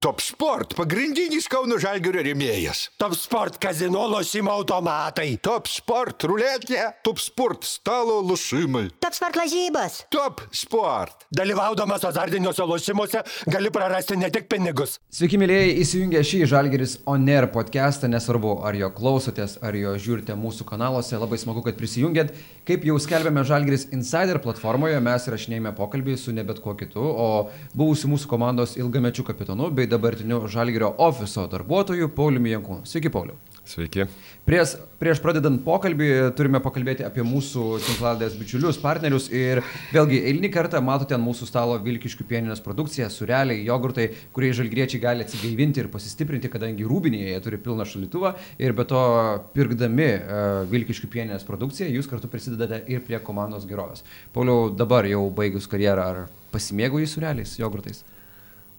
Top Sport – pagrindinis Kauno Žalgirio rėmėjas. Top Sport kazino lošimo automatai. Top Sport – ruletė, Top Sport – stalo lošimai. Top Sport lažybos. Top Sport. Dalyvaudamas azartiniuose lošimuose gali prarasti ne tik pinigus. Sveiki, mėlyjei, įsijungę šį Žalgeris Oner podcastą, nesvarbu, ar jo klausotės, ar jo žiūrite mūsų kanaluose, labai smagu, kad prisijungėt. Kaip jau skelbėme Žalgeris Insider platformoje, mes rašinėjame pokalbį su ne bet kuo kitu, o buvusiu mūsų komandos ilgamečiu kapitonu bei dabartiniu Žalgerio ofiso darbuotoju Pauliumi Jankūnu. Sveiki, Pauliu. Sveiki. Prieš, prieš pradedant pokalbį turime pakalbėti apie mūsų tinklalės bičiulius, partnerius ir vėlgi eilinį kartą matote ant mūsų stalo Vilkiškių pieninės produkciją, sureliai, jogurtai, kurie žalgriečiai gali atsigaivinti ir pasistiprinti, kadangi rūbinėje jie turi pilną šalituvą ir be to pirkdami uh, Vilkiškių pieninės produkciją jūs kartu prisidedate ir prie komandos gerovės. Pauliau, dabar jau baigus karjerą, ar pasimėgauji sureliais, jogurtais?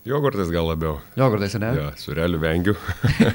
Jogurtas gal labiau. Jogurtais, ne? Ja, surelių vengiu.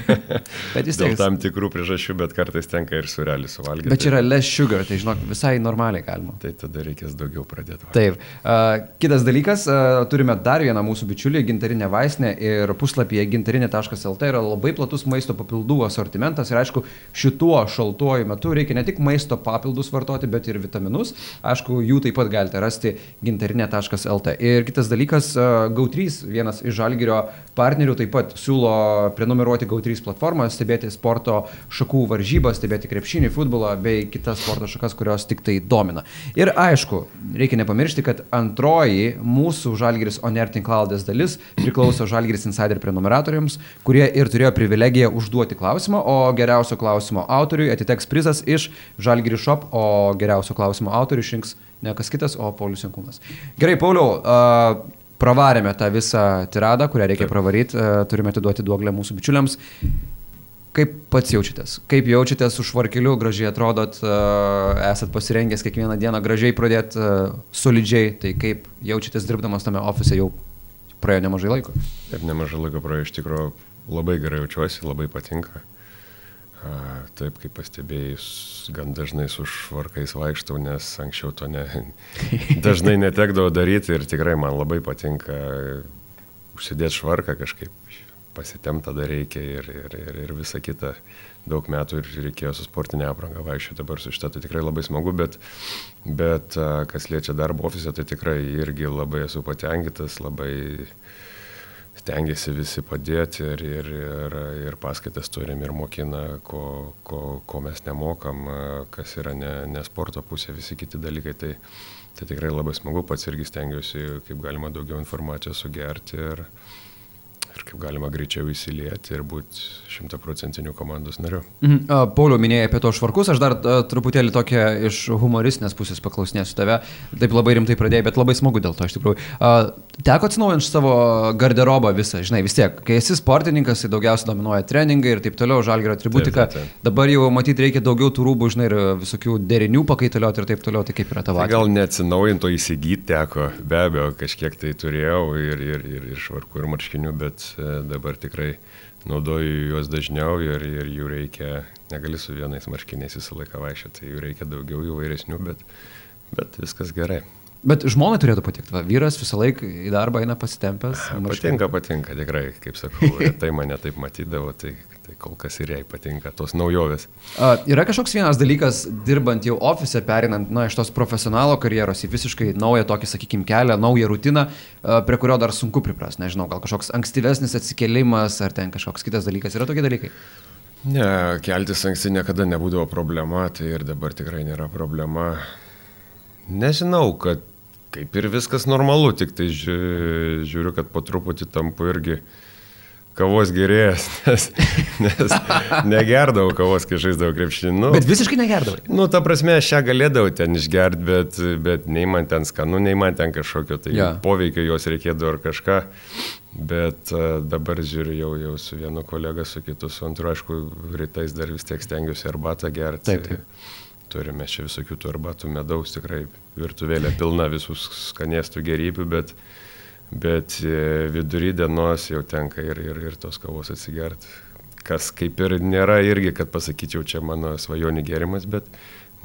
Bet vis tiek. Tam tikrų priežasčių, bet kartais tenka ir surelį suvalgyti. Bet čia yra less sugar, tai žinok, visai normaliai galima. Tai tada reikės daugiau pradėti. Taip. Uh, kitas dalykas, uh, turime dar vieną mūsų bičiulį, gintarinę vaistinę ir puslapyje gintarinė.lt yra labai platus maisto papildų asortimentas ir aišku, šituo šaltuoju metu reikia ne tik maisto papildus vartoti, bet ir vitaminus. Aišku, jų taip pat galite rasti gintarinė.lt. Ir kitas dalykas, uh, GAU3, vienas iš Žalgirio partnerių, taip pat siūlo prenumeruoti GAU3 platformą, stebėti sporto šakų varžybas, stebėti krepšinį, futbolą bei kitas sporto šakas, kurios tik tai domina. Ir aišku, reikia nepamiršti, kad antroji mūsų Žalgiris Oner tinklaldės dalis priklauso Žalgiris Insider prenumeratoriams, kurie ir turėjo privilegiją užduoti klausimą, o geriausio klausimo autoriui atiteks prizas iš Žalgiris Shop, o geriausio klausimo autoriui išrinks ne kas kitas, o Paulius Jankūnas. Gerai, Pauliau. Uh, pravarėme tą visą tiradą, kurią reikia pravaryti, turime atiduoti duoglę mūsų bičiuliams. Kaip pats jaučiatės? Kaip jaučiatės su švarkeliu, gražiai atrodot, esat pasirengęs kiekvieną dieną gražiai pradėti solidžiai, tai kaip jaučiatės dirbdamas tame ofise jau praėjo nemažai laiko? Ir nemažai laiko praėjo, iš tikrųjų labai gerai jaučiuosi, labai patinka. Taip, kaip pastebėjai, gan dažnai su švarkais vaikštau, nes anksčiau to ne, dažnai netekdavo daryti ir tikrai man labai patinka užsidėti švarką kažkaip, pasitemta dar reikia ir, ir, ir, ir visa kita. Daug metų ir reikėjo su sportinė apranga vaikščioti, dabar su šitą tai tikrai labai smagu, bet, bet kas liečia darbo ofise, tai tikrai irgi labai esu patenkintas, labai stengiasi visi padėti ir, ir, ir, ir paskaitas turim ir mokina, ko, ko, ko mes nemokam, kas yra ne, ne sporto pusė, visi kiti dalykai. Tai, tai tikrai labai smagu, pats irgi stengiuosi kaip galima daugiau informacijos sugerti ir, ir kaip galima greičiau įsilieti ir būti šimtaprocentiniu komandos nariu. Mhm. Pauliau minėjai apie tos švarkus, aš dar truputėlį tokia iš humoristinės pusės paklausinėsiu tave. Taip labai rimtai pradėjai, bet labai smagu dėl to iš tikrųjų. Teko atsinaujinti savo garderobą visą, žinai, vis tiek, kai esi sportininkas, tai daugiausiai dominuoja treningai ir taip toliau, žalgerio atributika. Taip, taip, taip. Dabar jau matyti reikia daugiau tų rūbų, žinai, ir visokių derinių pakaitalioti ir taip toliau, tai kaip yra tavo Tai gal neatsinaujinto įsigyti teko, be abejo, kažkiek tai turėjau ir, ir, ir, ir švarkų, ir marškinių, bet dabar tikrai naudoju juos dažniau ir, ir jų reikia, negali su vienais marškiniais visą laiką vaikščioti, tai jų reikia daugiau įvairesnių, bet, bet viskas gerai. Bet žmonai turėtų patikti, va, vyras visą laiką į darbą eina pasitempęs. marškinių. Patinka, patinka, tikrai, kaip sakau, tai mane taip matydavo, tai, tai kol kas ir jai patinka tos naujovės. A, Yra kažkoks vienas dalykas, dirbant jau ofise, perinant na, iš tos profesionalo karjeros į visiškai naują tokį, sakykime, kelią, naują rutiną, a, prie kurio dar sunku pripras. Nežinau, gal kažkoks ankstyvesnis atsikėlimas ar ten kažkoks kitas dalykas. Yra tokie dalykai? Ne, keltis anksti niekada nebūdavo problema, tai ir dabar tikrai nėra problema. Nežinau, kad kaip ir viskas normalu, tik tai žiū- žiūriu, kad po truputį tampu irgi kavos gerėjas, nes, nes negerdavau kavos, kai žaisdavau krepšinį. Nu, Bet visiškai negerdavai. Nu, ta prasme, aš ją galėdavau ten išgerti, bet, bet nei man ten skanu, nei man ten kažkokio tai yeah. poveikio jos reikėdavo ar kažką. Bet uh, dabar žiūriu jau, jau su vienu kolega, su kitu, su antru, aišku, rytais dar vis tiek stengiuosi arbatą gerti. Taip, taip. Turime čia visokių tų arbatų medaus, tikrai virtuvėlė pilna visų skanėstų gerybių, bet, bet e, vidury dienos jau tenka ir, ir, ir tos kavos atsigerti. Kas kaip ir nėra irgi, kad pasakyčiau, čia mano svajonių gerimas, bet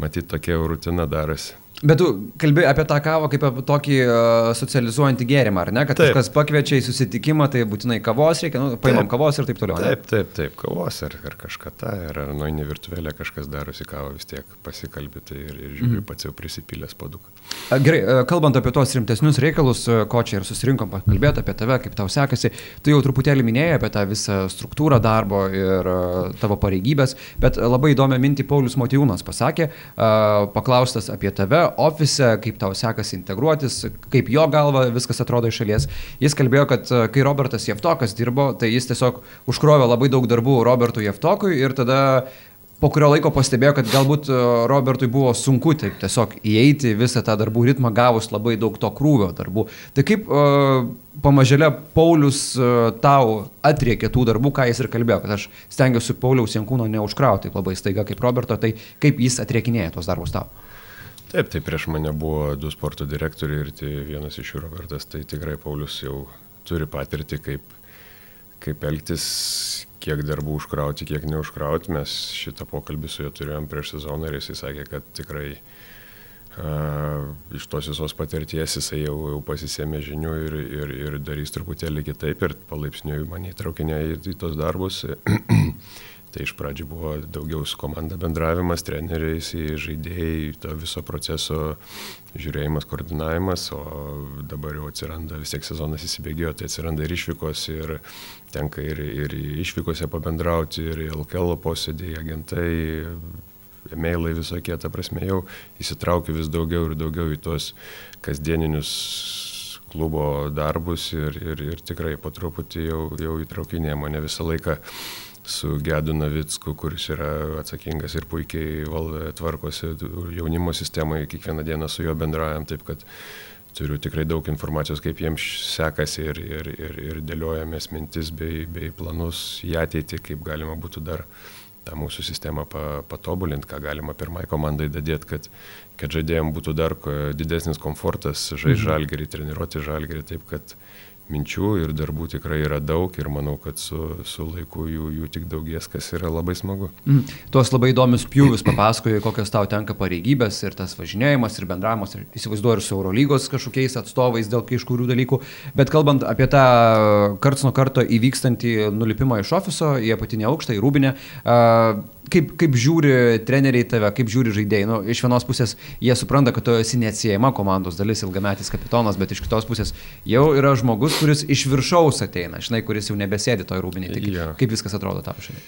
matyt tokia rutina darosi. Bet tu kalbi apie tą kavą kaip apie tokį uh, socializuojantį gėrimą, ar ne? Kad Taip. kažkas pakviečia į susitikimą, tai būtinai kavos reikia, nu, paimam Taip. kavos ir taip toliau. ne? Taip, taip, taip, kavos ar, ar kažką tą, ar, ar nueini virtuvėlę, kažkas darosi kavą, vis tiek pasikalbėti tai ir, ir žiūri, mhm. pats jau prisipylęs paduką. Gerai, e, kalbant apie tos rimtesnius reikalus, e, ko čia ir susirinkom pakalbėti apie tave, kaip tau sekasi, tu jau truputėlį minėjai apie tą visą struktūrą darbo ir tavo pareigybės, bet labai įdomią mintį Paulius Motijūnas pasakė, e, paklaustas apie tave ofise, kaip tau sekasi integruotis, kaip jo galva viskas atrodo iš šalies. Jis kalbėjo, kad e, kai Robertas Jeftokas dirbo, tai jis tiesiog užkrovė labai daug darbų Robertui Jeftokui ir tada po kurio laiko pastebėjo, kad galbūt e, Robertui buvo sunku taip tiesiog įeiti visą tą darbų ritmą, gavus labai daug to krūvio darbų. Tai kaip uh, pamažėlė Paulius uh, tau atriekė tų darbų, ką jis ir kalbėjo, kad aš stengiuosi Pauliaus Jankūno neužkrauti labai staiga kaip Roberto, tai kaip jis atriekinėja tos darbus tau. Taip, tai prieš mane buvo du sporto direktoriai ir tai vienas iš jų Robertas, tai tikrai Paulius jau turi patirtį, kaip, kaip elgtis, kiek darbų užkrauti, kiek neužkrauti. Mes šitą pokalbį su juo turėjom prieš sezoną ir jisai sakė, kad tikrai a, iš tos visos patirties jisai jau, jau pasisėmė žinių ir, ir, ir darys truputėlį kitaip ir palaipsniui mane įtraukinėjo į, į tos darbus. Tai iš pradžių buvo daugiau su komanda bendravimas, treneriais, žaidėjai, to viso proceso žiūrėjimas, koordinavimas, o dabar jau atsiranda, vis tiek sezonas įsibėgėjo, tai atsiranda ir išvykos, ir tenka ir, ir išvykose pabendrauti, ir LKL posėdį, agentai, e-mailai visokie, ta prasme jau įsitraukiu vis daugiau ir daugiau į tuos kasdieninius klubo darbus ir, ir, ir tikrai po truputį jau, jau įtraukinė mane visą laiką su Gedu Navicku, kuris yra atsakingas ir puikiai valdo, tvarkosi jaunimo sistemoje, kiekvieną dieną su juo bendraujam, taip kad turiu tikrai daug informacijos, kaip jiems sekasi ir, ir, ir, ir dėliojamės mintis bei, bei planus į ateitį, kaip galima būtų dar tą mūsų sistemą pa, patobulinti, ką galima pirmai komandai dadėti, kad, kad žaidėjams būtų dar didesnis komfortas žaisti mhm. žalgerį, treniruoti žalgerį, taip kad minčių ir darbų tikrai yra daug ir manau, kad su, su laiku jų, jų tik daugės, kas yra labai smagu. Mm. Tuos labai įdomius pjūvius papasakoji, kokios tau tenka pareigybės ir tas važinėjimas ir bendravimas, ir įsivaizduoju ir su Eurolygos kažkokiais atstovais dėl kažkurių dalykų. Bet kalbant apie tą karts nuo karto įvykstantį nulipimą iš ofiso į apatinę aukštą, į rūbinę, a, kaip, kaip žiūri treneriai tave, kaip žiūri žaidėjai. Nu, iš vienos pusės jie supranta, kad tu esi neatsiejama komandos dalis, ilgametis kapitonas, bet iš kitos pusės jau yra žmogus, kuris iš viršaus ateina, žinai, kuris jau nebesėdi toj rūbinėje. Kaip, Jo. kaip viskas atrodo tavo šiandien?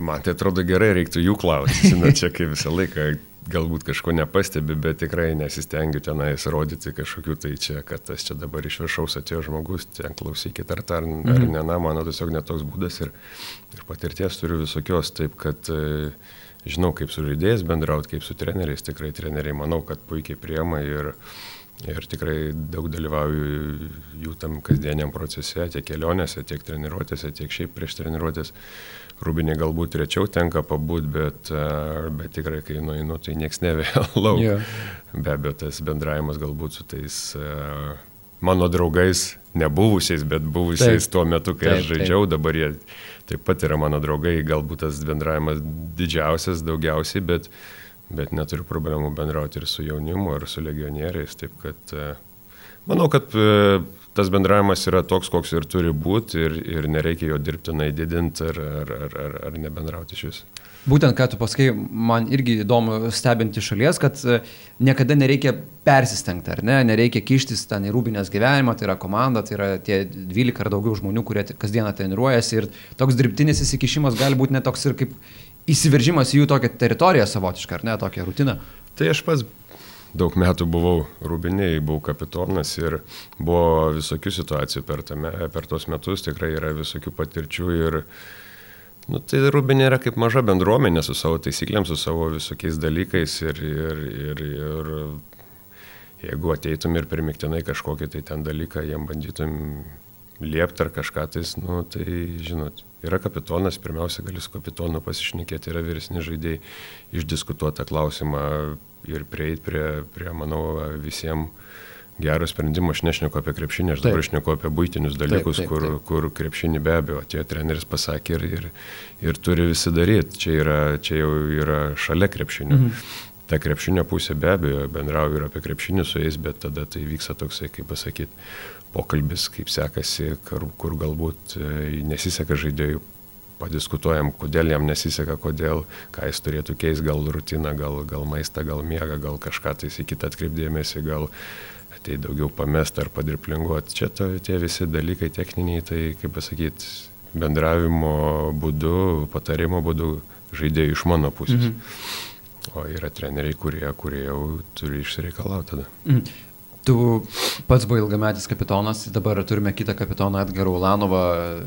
Man tai atrodo gerai, reiktų jų klausti. Na, čia kaip visą laiką galbūt kažko nepastebi, bet tikrai nesistengiu tenais rodyti kažkokių tai čia, kad tas čia dabar iš viršaus atėjo žmogus, ten klausykit ar, ar, ar ne, na, mano tiesiog netoks būdas ir, ir patirties turiu visokios, taip kad e, žinau, kaip su žaidėjais bendrauti, kaip su treneriais, tikrai treneriai manau, kad puikiai priema ir, ir tikrai daug dalyvauju jų tam kasdieniam procese, tiek kelionėse, tiek treniruotėse, tiek šiaip prieš treniruotės. Rūbinė galbūt rečiau tenka pabūt, bet, e, bet tikrai, kai nueinu, tai nieks nevėlau. Jo. Be abejo, tas bendravimas galbūt su tais uh, mano draugais, nebuvusiais, bet buvusiais Taip. tuo metu, kai Taip, aš žaidžiau, dabar jie taip pat yra mano draugai, galbūt tas bendravimas didžiausias, daugiausiai, bet, bet neturiu problemų bendrauti ir su jaunimu, ir su legionieriais. Taip kad uh, manau, kad tas bendravimas yra toks, koks ir turi būti ir, ir nereikia jo dirbtinai didinti ar, ar, ar, ar, ar nebendrauti iš vis. Būtent, ką tu pasakai, man irgi įdomu stebinti šalies, kad e, niekada nereikia persistengti, ar ne, nereikia kištis ten į rūbinės gyvenimą, tai yra komanda, tai yra tie 12 ar daugiau žmonių, kurie kasdieną treniruojasi ir toks dirbtinis įsikišimas gali būti net toks ir kaip įsiveržimas į jų tokią teritoriją savotišką, ar ne, tokią rutiną. Tai aš pats daug metų buvau rūbiniai, buvau kapitonas ir buvo visokių situacijų per, tame, per tos metus, tikrai yra visokių patirčių ir nu, tai rūbinė yra kaip maža bendruomenė su savo taisyklėm, su savo visokiais dalykais ir, ir, ir, ir jeigu ateitum ir primiktinai kažkokį tai ten dalyką, jiem bandytum liepti ar kažką tais, nu, tai žinot, yra kapitonas, pirmiausia gali su kapitonu pasišnekėti, yra vyresni žaidėjai, išdiskutuotą klausimą ir prieiti prie, prie, manau, visiems gero sprendimo. Aš nešneku apie krepšinį, aš dabar Taip. šneku apie būtinius dalykus, taip, kur, taip. kur krepšinį be abejo atėjo treneris pasakė ir, ir, ir turi visi daryti. Čia, yra, čia jau yra šalia krepšinio. Mhm. ta krepšinio pusė be abejo, bendrauju ir apie krepšinį su jais, bet tada tai vyksta toksai, kaip pasakyti, pokalbis, kaip sekasi, kur, kur galbūt e, nesiseka žaidėjų, padiskutuojam, kodėl jam nesiseka, kodėl, ką jis turėtų keisti, gal rutiną, gal, gal maistą, gal miegą, gal kažką tai į kitą atkreipdėmėsi, gal tai daugiau pamest ar padirblinguoti. Čia to, tie visi dalykai techniniai, tai kaip pasakyti, bendravimo būdu, patarimo būdu žaidėjai iš mano pusės. Mhm. O yra treneriai, kurie, kurie jau turi išsireikalauti tada. Mhm. Tu pats buvai ilgametis kapitonas, dabar turime kitą kapitoną Edgarą Ulanovą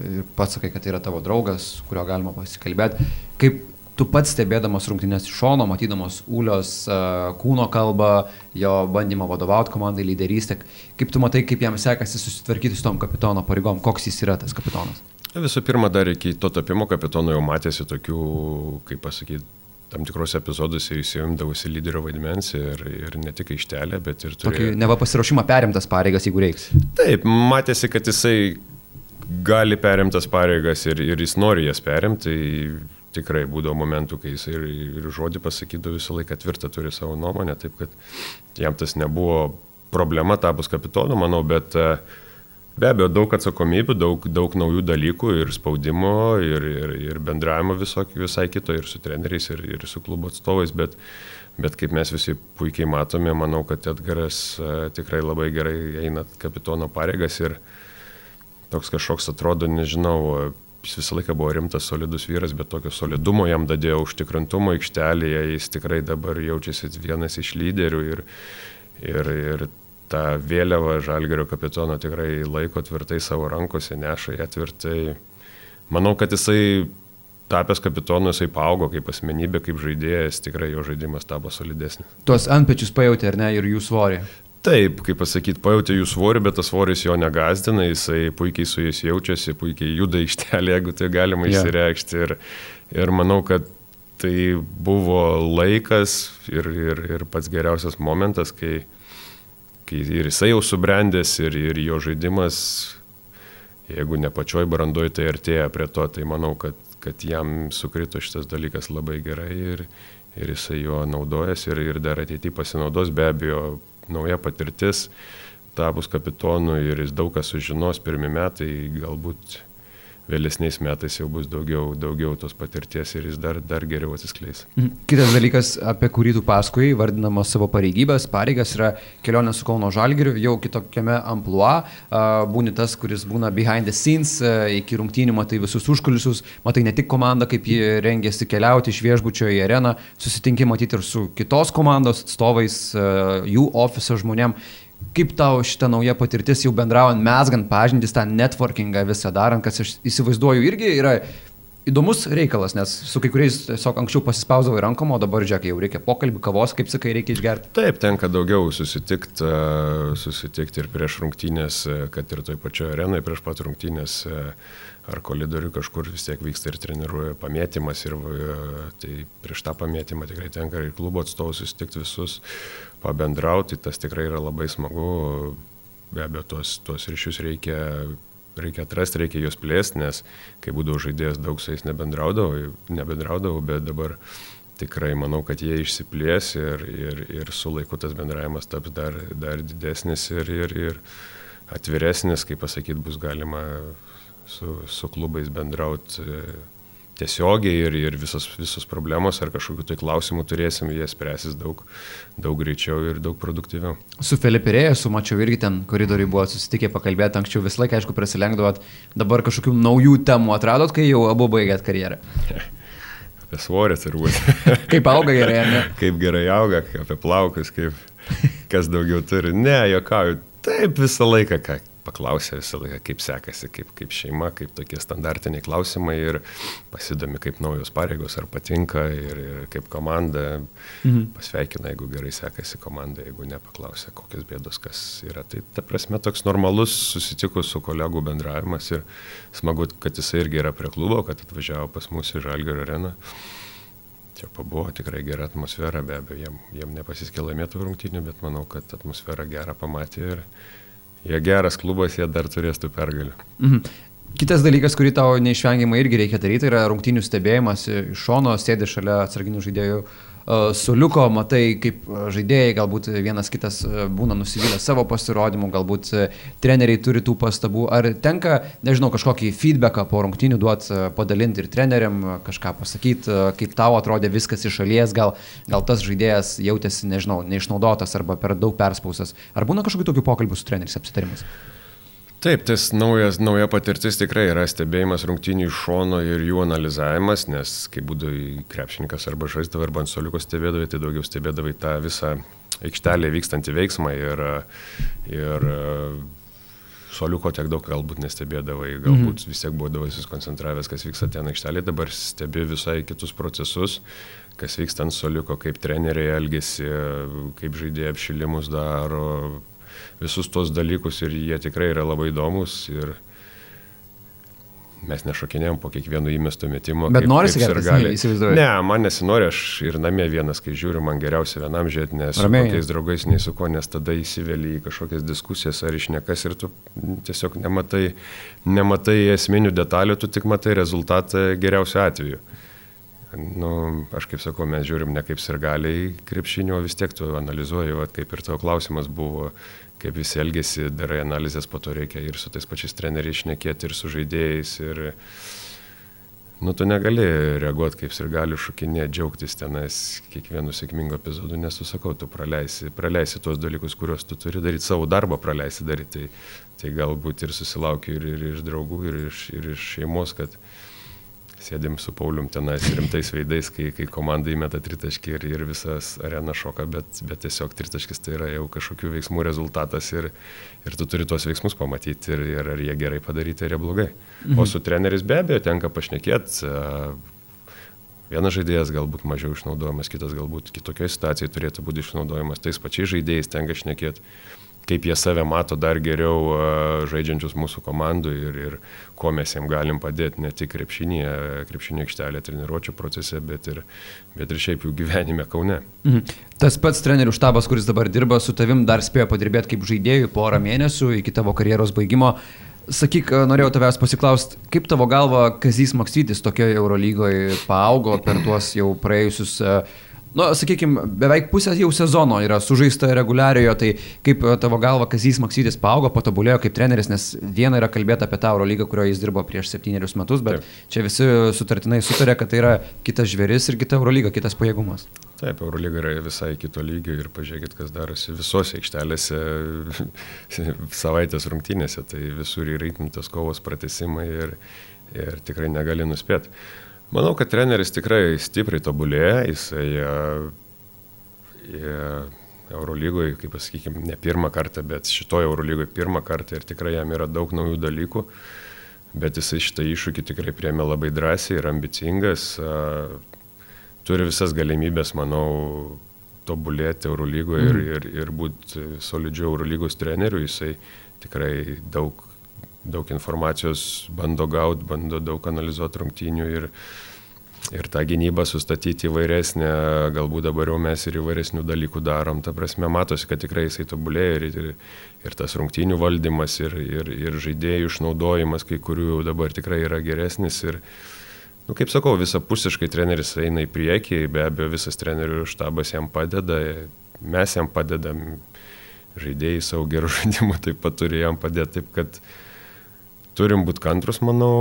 ir pats sakai, kad tai yra tavo draugas, kurio galima pasikalbėti. Kaip tu pats stebėdamas rungtynės iš šono, matydamas Ulios uh, kūno kalbą, jo bandymą vadovauti komandai, lyderystę, kaip tu matai, kaip jam sekasi susitvarkyti su tom kapitono pareigom, koks jis yra tas kapitonas? Visų pirma, dar iki to tapimo kapitono jau matėsi tokių, kaip pasakyti, tam tikrose epizoduose įsijungdavusi lyderio vaidmens ir, ir ne tik aikštelė, bet ir turėjo... Tokį neva pasiruošimą perimtas pareigas, jeigu reiks. Taip, matėsi, kad jisai gali perimtas pareigas ir, ir jis nori jas perimti. Tai tikrai būdavo momentų, kai jis ir, ir žodį pasakydavo visą laiką tvirtą turi savo nuomonę, taip kad jam tas nebuvo problema tapus kapitonu, manau, bet uh, Be abejo, daug atsakomybių, daug, daug naujų dalykų ir spaudimo, ir, ir, ir bendravimo visok, visai kito, ir su treneriais, ir, ir su klubo atstovais, bet, bet kaip mes visi puikiai matome, manau, kad Edgaras uh, tikrai labai gerai eina kapitono pareigas ir toks kažkoks atrodo, nežinau, jis visą laiką buvo rimtas, solidus vyras, bet tokio solidumo jam dadėjo užtikrintumo aikštelėje, jis tikrai dabar jaučiasi vienas iš lyderių ir, ir, ir tą vėliavą Žalgerio kapitono tikrai laiko tvirtai savo rankose, neša ją tvirtai. Manau, kad jisai tapęs kapitonu, jisai paaugo kaip asmenybė, kaip žaidėjas, tikrai jo žaidimas tapo solidesnis. Tuos antpečius pajutė, ar ne, ir jų svorį? Taip, kaip pasakyti, pajutė jų svorį, bet tas svoris jo negazdina, jisai puikiai su jais jaučiasi, puikiai juda ištelė, jeigu tai galima yeah. išsireikšti. Ir, ir manau, kad tai buvo laikas ir, ir, ir pats geriausias momentas, kai, kai ir jisai jau subrendęs ir, ir jo žaidimas, jeigu ne pačioj brandoj, tai artėja prie to, tai manau, kad, kad jam sukrito šitas dalykas labai gerai ir, ir jisai juo naudojasi ir, ir dar ateityje pasinaudos, be abejo, nauja patirtis, tapus kapitonu ir jis daug ką sužinos, pirmie metai galbūt vėlesniais metais jau bus daugiau, daugiau tos patirties ir jis dar, dar geriau atsiskleis. Mhm. Kitas dalykas, apie kurį tu paskui, vardinamas savo pareigybės, pareigas yra kelionė su Kauno Žalgiriu, jau kitokiame amplua, būni tas, kuris būna behind the scenes, iki rungtynių matai visus užkulisius, matai ne tik komandą, kaip ji rengėsi keliauti iš viešbučio į areną, susitinki matyti ir su kitos komandos atstovais, jų ofiso žmonėm Kaip tau šita nauja patirtis jau bendraujant, mesgant pažintis, tą networkingą visą darant, kas aš įsivaizduoju irgi yra įdomus reikalas, nes su kai kuriais tiesiog anksčiau pasispausdavo į rankom, o dabar, žiūrėk, jau reikia pokalbį, kavos, kaip sakai, reikia išgerti. Taip, tenka daugiau susitikti, susitikti ir prieš rungtynės, kad ir toj pačioje arenoje prieš pat rungtynės ar kolidorių kažkur vis tiek vyksta ir treniruoja pamėtymas ir tai prieš tą pamėtymą tikrai tenka ir klubo atstovus susitikti visus, pabendrauti, tas tikrai yra labai smagu, be abejo, tuos, tuos ryšius reikia, reikia atrasti, reikia juos plėsti, nes kai būdavau žaidėjas, daug su jais nebendraudavau, nebendraudavau, bet dabar tikrai manau, kad jie išsiplės ir, ir, ir su laiku tas bendravimas taps dar, dar didesnis ir, ir, ir atviresnis, kaip pasakyti, bus galima su, su klubais bendrauti tiesiogiai ir, ir visos, visos problemos ar kažkokiu tai klausimu turėsim, jie spręsis daug, daug greičiau ir daug produktyviau. Su Filipirėju, su mačiau irgi ten koridoriui buvo susitikę pakalbėti, anksčiau vis laiką, aišku, prasilenkdavot, dabar kažkokių naujų temų atradot, kai jau abu baigėt karjerą. apie svorį turbūt. kaip auga gerai, ne? kaip gerai auga, apie plaukus, kaip kas daugiau turi. Ne, jokauju. Taip visą laiką, ką, paklausia visą laiką, kaip sekasi, kaip, kaip šeima, kaip tokie standartiniai klausimai ir pasidomi, kaip naujos pareigos, ar patinka ir, ir kaip komanda. Mhm. Pasveikina, jeigu gerai sekasi komanda, jeigu nepaklausia, kokios bėdos, kas yra. Tai ta prasme toks normalus susitikus su kolegų bendravimas ir smagu, kad jisai irgi yra prie klubo, kad atvažiavo pas mus į Žalgėrio areną. Čia pabuvo tikrai gera atmosfera, be abejo, jiem, jiem nepasiskė laimėtų rungtynių, bet manau, kad atmosferą gerą pamatė ir, jie geras klubas, jie dar turės tų pergalių. Mhm. Kitas dalykas, kurį tau neišvengiamai irgi reikia daryti, yra rungtynių stebėjimas iš šono, sėdi šalia atsarginių žaidėjų suliuko, matai, kaip e, žaidėjai, galbūt vienas kitas e, būna nusivylę savo pasirodymu, galbūt e, treneriai turi tų pastabų. Ar tenka, nežinau, kažkokį feedbacką po rungtynių duoti, padalinti ir treneriam, kažką pasakyti, kaip tau atrodė viskas iš šalies, gal, gal tas žaidėjas jautėsi, nežinau, neišnaudotas arba per daug perspaustas. Ar būna kažkokių tokių pokalbių su treneriais apsitarimas? Taip, tas naujas, nauja patirtis tikrai yra stebėjimas rungtynių iš šono ir jų analizavimas, nes kai būdavai krepšininkas arba žaisdavai arba ant soliuko stebėdavai, tai daugiau stebėdavai tą visą aikštelę vykstantį veiksmą ir, ir soliuko tiek daug galbūt nestebėdavai, galbūt mhm. vis tiek būdavai susikoncentravęs, kas vyksta ten aikštelėje, dabar stebi visai kitus procesus, kas vyksta ant soliuko, kaip treneriai elgesi, kaip žaidėjai apšilimus daro visus tos dalykus ir jie tikrai yra labai įdomus ir mes nešokinėjom po kiekvieno įmesto metimo. Bet norisi gerai įsivaizduoti. Ne, man nesinori, aš ir namie vienas, kai žiūriu, man geriausia vienam žiūrėti, nes su kokiais draugais nei su ko, nes tada įsiveli į kažkokias diskusijas ar išnekas ir tu tiesiog nematai, nematai esminių detalių, tu tik matai rezultatą geriausiu atveju. Nu, aš kaip sakau, mes žiūrim ne kaip sirgaliai krepšinio, vis tiek tu analizuoji, va, kaip ir tavo klausimas buvo, kaip visi elgesi, darai analizės, po to reikia ir su tais pačiais treneriais išnekėti, ir su žaidėjais. Ir, nu, tu negali reaguoti kaip ir gali šokinėti, džiaugtis tenais kiekvienu sėkmingu epizodu, nes tu sakau, tu praleisi, praleisi tuos dalykus, kuriuos tu turi daryti, savo darbą praleisi daryti. Tai, tai galbūt ir susilaukiu ir, ir iš draugų, ir iš, ir iš šeimos, kad sėdim su Paulium tenais rimtais veidais, kai, kai komanda įmeta tritaškį ir, ir visas arena šoka, bet, bet tiesiog tritaškis tai yra jau kažkokių veiksmų rezultatas ir, ir tu turi tuos veiksmus pamatyti ir, ir ar jie gerai padaryti, ar jie blogai. Mhm. O su treneris be abejo tenka pašnekėti. Vienas žaidėjas galbūt mažiau išnaudojamas, kitas galbūt kitokioje situacijoje turėtų būti išnaudojamas, tais pačiais žaidėjais tenka šnekėti kaip jie save mato dar geriau žaidžiančius mūsų komandų ir, ir ko mes jiems galim padėti ne tik krepšinėje, krepšinio aikštelė treniruočio procese, bet ir, bet ir šiaip jų gyvenime Kaune. Mhm. Tas pats trenerių štabas, kuris dabar dirba su tavim, dar spėjo padirbėti kaip žaidėjų porą mėnesių iki tavo karjeros baigimo. Sakyk, norėjau tavęs pasiklausti, kaip tavo galva Kazys Maksytis tokioje Eurolygoje paaugo per tuos jau praėjusius uh, nu, sakykime, beveik pusė jau sezono yra sužaista reguliariojo, tai kaip e, tavo galva Kazys Maksytis paaugo, patobulėjo kaip treneris, nes viena yra kalbėti apie tą Eurolygą, kurioje jis dirbo prieš septynerius metus, bet Taip. čia visi sutartinai sutarė, kad tai yra kitas žvėris ir kita Eurolyga, kitas pajėgumas. Taip, Eurolyga yra visai kito lygio ir pažiūrėkit, kas darosi visose aikštelėse, savaitės rungtynėse, tai visur yra įtimtos kovos pratesimai ir, ir tikrai negali nuspėti. Manau, kad treneris tikrai stipriai tobulėja, jisai e, Eurolygoje, kaip pasakykime, ne pirmą kartą, bet šitoje Eurolygoje pirmą kartą ir tikrai jam yra daug naujų dalykų, bet jisai šitą iššūkį tikrai priemė labai drąsiai ir ambicingas, turi visas galimybės, manau, tobulėti Eurolygoje mm. ir, ir, ir būti solidžiu Eurolygos treneriu, jisai tikrai daug daug informacijos bando gauti, bando daug analizuoti rungtynių ir, ir tą gynybą sustatyti įvairesnę, galbūt dabar jau mes ir įvairesnių dalykų darom. Ta prasme, matosi, kad tikrai jisai tobulėja ir, ir, ir tas rungtynių valdymas, ir, ir, ir žaidėjų išnaudojimas, kai kurių jau dabar tikrai yra geresnis. Ir, nu, kaip sakau, visapusiškai treneris eina į priekį, be abejo, visas trenerių štabas jam padeda, mes jam padedam, žaidėjai savo gerų žaidimų taip pat turi jam padėti, taip kad turim būti kantrus, manau,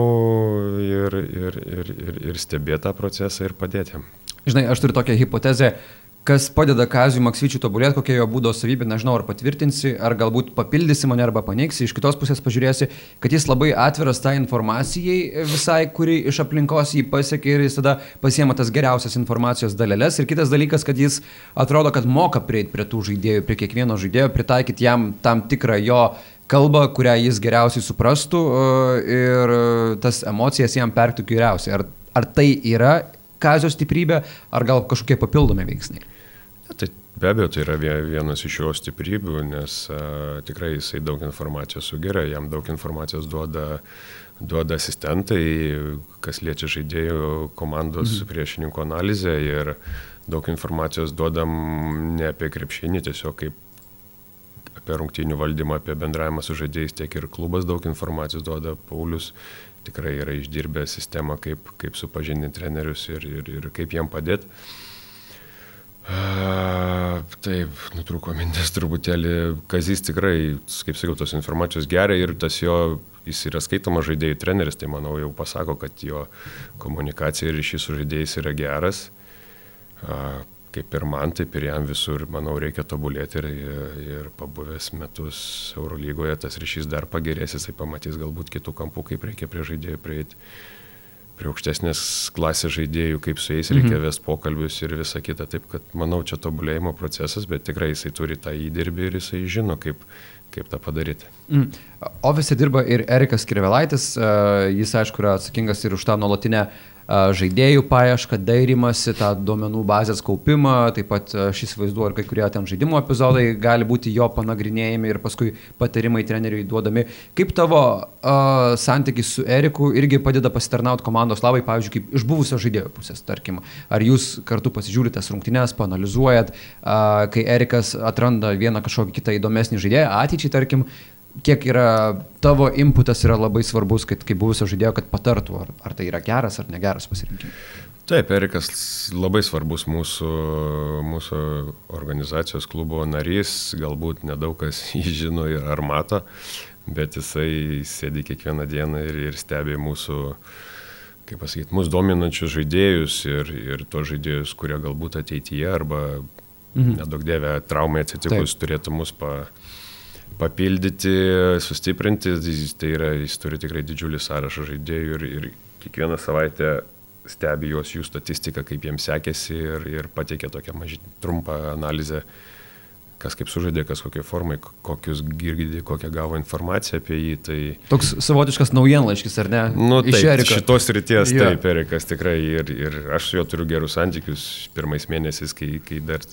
ir, ir, ir, ir, ir stebėti tą procesą ir padėti jam. Žinai, aš turiu tokią hipotezę, kas padeda Kazijui Maksvyčiui tobulėti, kokia jo būdo savybė, nežinau, ar patvirtinsi, ar galbūt papildysi mane, arba paneigsi, iš kitos pusės pažiūrėsi, kad jis labai atviras tą informacijai visai, kuri iš aplinkos jį pasiekia ir jis tada pasiema tas geriausias informacijos dalelės. Ir kitas dalykas, kad jis atrodo, kad moka prieiti prie tų žaidėjų, prie kiekvieno žaidėjo, pritaikyti jam tam tikrą jo kalbą, kurią jis geriausiai suprastų e, ir tas emocijas jam pertų geriausiai. Ar, ar tai yra kazio stiprybė, ar gal kažkokie papildomi veiksniai? Ja, tai be abejo, tai yra vienas iš jo stiprybių, nes a, tikrai jisai daug informacijos sugeria, jam daug informacijos duoda, duoda asistentai, kas liečia žaidėjų komandos mhm. priešininkų analizę ir daug informacijos duodam ne apie krepšinį, tiesiog kaip apie rungtynių valdymą, apie bendravimą su žaidėjais, tiek ir klubas daug informacijos duoda. Paulius tikrai yra išdirbęs sistemą, kaip, kaip supažindinti trenerius ir, ir, ir kaip jiem padėti. Taip, nutrūko mintis truputėlį. Kazys tikrai, kaip sakiau, tos informacijos geria ir tas jo, jis yra skaitomas žaidėjų treneris, tai manau jau pasako, kad jo komunikacija ir ryšys su žaidėjais yra geras. Kaip ir man, taip ir jam visur, manau, reikia tobulėti ir, ir pabuvęs metus Eurolygoje tas ryšys dar pagerės, jisai pamatys galbūt kitų kampų, kaip reikia prie žaidėjų prieiti prie aukštesnės klasės žaidėjų, kaip su jais reikia mhm. vesti pokalbius ir visa kita. Taip kad manau, čia tobulėjimo procesas, bet tikrai jisai turi tą įdirbį ir jisai žino, kaip, kaip tą padaryti. Mm. Ofise dirba ir Erikas Kirvelaitis, jis aišku yra atsakingas ir už tą nuolatinę žaidėjų paiešką, dairimasi, tą duomenų bazės kaupimą, taip pat aš įsivaizduoju, ir kai kurie ten žaidimo epizodai gali būti jo panagrinėjami ir paskui patarimai treneriui duodami. Kaip tavo uh, santykis su Eriku irgi padeda pasitarnauti komandos labai, pavyzdžiui, kaip iš buvusio žaidėjo pusės, tarkim, ar jūs kartu pasižiūrite rungtynes, panalizuojat, uh, kai Erikas atranda vieną kažkokį kitą įdomesnį žaidėją, ateičiai, tarkim, kiek yra tavo inputas yra labai svarbus, kad kaip buvusio žaidėjo, kad patartų, ar, ar tai yra geras ar negeras pasirinkimas. Taip, Erikas labai svarbus mūsų, mūsų organizacijos klubo narys, galbūt nedaug kas jį žino ar mato, bet jisai sėdi kiekvieną dieną ir, ir stebi mūsų, kaip pasakyti, mūsų dominančius žaidėjus ir, ir tos žaidėjus, kurie galbūt ateityje arba, mhm. nedaug dievė, traumai atsitikus Taip. turėtų mus pa, papildyti, sustiprinti, tai yra, jis turi tikrai didžiulį sąrašą žaidėjų ir, ir kiekvieną savaitę stebi juos jų statistiką, kaip jiems sekėsi ir, ir pateikia tokią mažį, trumpą analizę kas kaip sužaidė, kas kokiai formai, kokius girdė, kokią gavo informaciją apie jį. Tai... Toks savotiškas naujienlaiškis, ar ne? Nu, taip, šitos ryties, ja. taip, Erikas tikrai ir, ir aš su juo turiu gerus santykius pirmais mėnesiais, kai, kai dar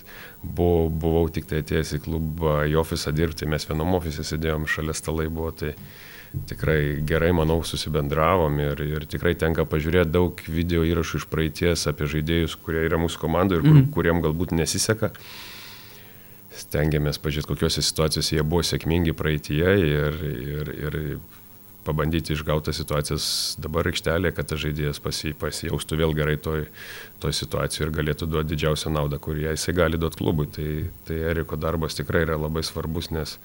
buvau, buvau tik tai atėjęs į klubą, į ofisą dirbti, mes vienam ofise sėdėjom, šalia stalai buvo. Tai tikrai gerai, manau, susibendravom ir, ir tikrai tenka pažiūrėti daug video įrašų iš praeities apie žaidėjus, kurie yra mūsų komandoje ir kur, mm kuriem galbūt nesiseka stengiamės pažiūrėti, kokiuose situacijose jie buvo sėkmingi praeitie ir, ir, ir pabandyti išgauti situacijas dabar aikštelėje, kad tas žaidėjas pasi, pasijaustų vėl gerai toj, toj situacijoje ir galėtų duoti didžiausią naudą, kurią jisai gali duoti klubui. Tai, tai Eriko darbas tikrai yra labai svarbus, nes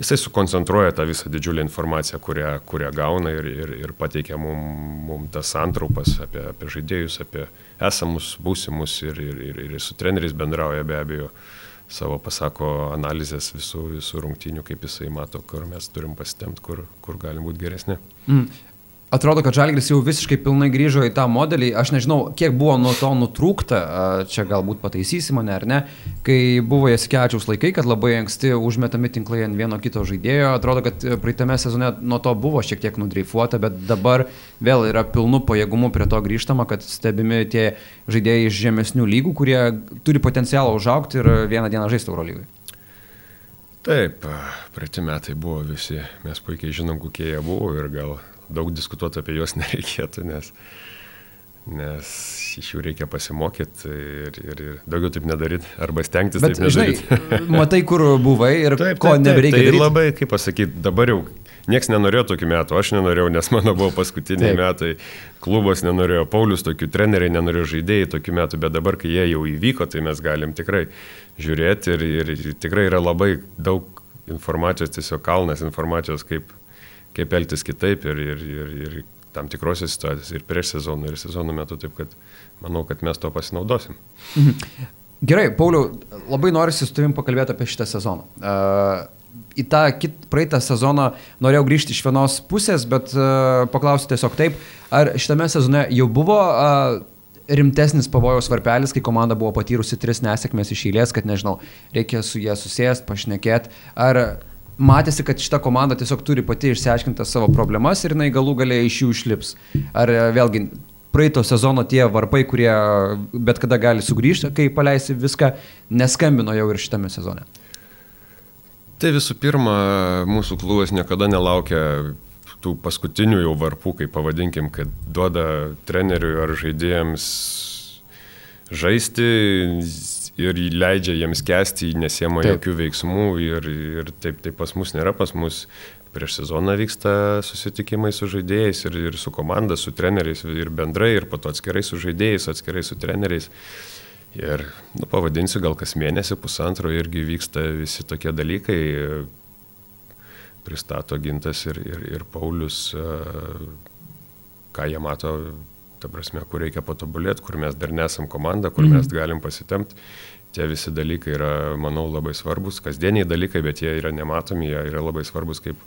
jisai sukoncentruoja tą visą didžiulę informaciją, kurią, kurią gauna ir, ir, ir pateikia mums mum tas santraupas apie, apie žaidėjus, apie esamus, būsimus ir, ir, ir, ir su treneriais bendrauja be abejo savo pasako analizės visų, visų rungtynių, kaip jisai mato, kur mes turim pasitemti, kur, kur galim būti geresni. Mm. Atrodo, kad Žalgris jau visiškai pilnai grįžo į tą modelį. Aš nežinau, kiek buvo nuo to nutrūkta, čia galbūt pataisysi mane ar ne, kai buvo Jasikevičiaus laikai, kad labai anksti užmetami tinklai ant vieno kito žaidėjo. Atrodo, kad praeitame sezone nuo to buvo šiek tiek nudreifuota, bet dabar vėl yra pilnu pajėgumu prie to grįžtama, kad stebimi tie žaidėjai iš žemesnių lygų, kurie turi potencialą užaukti ir vieną dieną žaisti Eurolygui. Taip, praeitį metai buvo visi, mes puikiai žinom, kokie jie buvo ir gal daug diskutuoti apie juos nereikėtų, nes, nes iš jų reikia pasimokyti ir, ir, ir daugiau taip nedaryti, arba stengtis Bet, taip nedaryti. Žinai, matai, kur buvai ir taip, ko taip, nebereikia. Tai daryti. labai, kaip pasakyti, dabar jau Niekas nenorėjo tokių metų, aš nenorėjau, nes mano buvo paskutiniai Taip. metai, klubas nenorėjo, Paulius tokių treneriai nenorėjo žaidėjai tokių metų, bet dabar, kai jie jau įvyko, tai mes galim tikrai žiūrėti ir, ir tikrai yra labai daug informacijos, tiesiog kalnas informacijos, kaip, kaip elgtis kitaip ir, ir, ir, ir tam tikrose situacijose ir prieš sezoną, ir sezono metu, taip kad manau, kad mes to pasinaudosim. Mhm. Gerai, Pauliau, labai norisi su tavim pakalbėti apie šitą sezoną. Uh, į tą kit, praeitą sezoną norėjau grįžti iš vienos pusės, bet uh, paklausiu tiesiog taip, ar šitame sezone jau buvo uh, rimtesnis pavojaus varpelis, kai komanda buvo patyrusi tris nesėkmės iš eilės, kad nežinau, reikia su jie susėsti, pašnekėti, ar matėsi, kad šita komanda tiesiog turi pati išsiaiškinti savo problemas ir jinai galų galiai iš jų išlips. Ar e, vėlgi praeito sezono tie varpai, kurie bet kada gali sugrįžti, kai paleisi viską, neskambino jau ir šitame sezone? Tai visų pirma, mūsų klubas niekada nelaukia tų paskutinių jau varpų, kaip pavadinkim, kad duoda treneriui ar žaidėjams žaisti, ir leidžia jiems kesti, nesiema taip. jokių veiksmų ir, ir taip, taip pas mus nėra, pas mus prieš sezoną vyksta susitikimai su žaidėjais ir, ir su komanda, su treneriais ir bendrai, ir po to atskirai su žaidėjais, atskirai su treneriais. Ir, nu, pavadinsiu, gal kas mėnesį, pusantro irgi vyksta visi tokie dalykai. Pristato Gintas ir, ir, ir Paulius, ką jie mato, ta prasme, kur reikia patobulėti, kur mes dar nesam komanda, kur mhm. mes galim pasitemti. Tie visi dalykai yra, manau, labai svarbus, kasdieniai dalykai, bet jie yra nematomi, jie yra labai svarbus, kaip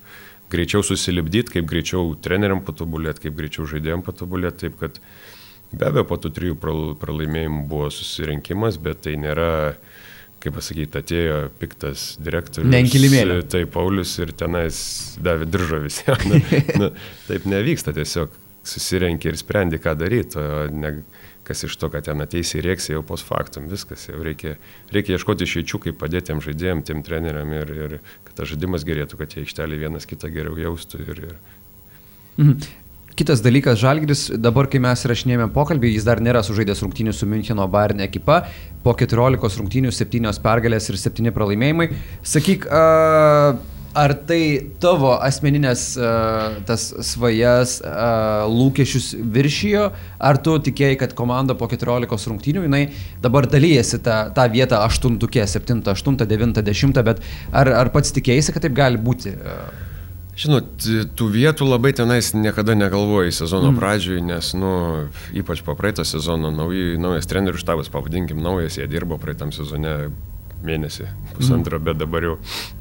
greičiau susilipdyti, kaip greičiau treneriam patobulėti, kaip greičiau žaidėjim patobulėti, taip kad be abejo po tų trijų pralaimėjimų buvo susirinkimas, bet tai nėra kaip pasakyti, atėjo piktas direktorius. Nenkilimėlė. Tai Paulius ir tenais davė diržo visiems. Na, na, taip nevyksta, tiesiog susirenki ir sprendi, ką daryti, ne kas iš to, kad ten ateisi ir rėksi jau pos faktum, viskas, jau reikia, reikia ieškoti išeičių, kaip padėti tiem žaidėjim, tiem treneriam ir, ir kad tas žaidimas gerėtų, kad jie aikštelį vienas kitą geriau jaustų. Ir, ir... Mhm. Kitas dalykas, Žalgris, dabar kai mes rašinėjame pokalbį, jis dar nėra sužaidęs rungtynių su Müncheno Bayern ekipa, po 14 rungtynių 7 pergalės ir 7 pralaimėjimai. Sakyk, uh, Ar tai tavo asmeninės uh, tas svajas, uh, lūkesčius viršijo, ar tu tikėjai, kad komanda po 14 rungtynių, jinai dabar dalyjasi tą, tą vietą 8, 7, 8, 9, 10, bet ar, ar pats tikėjai, kad taip gali būti? Žinot, tų vietų labai tenais niekada negalvojai sezono mm. pradžioj, nes, nu, ypač po praeito sezono nauji, naujas trenerių štabas, pavadinkim, naujas, jie dirbo praeitam sezone mėnesį, pusantrą, mm. bet dabar jau,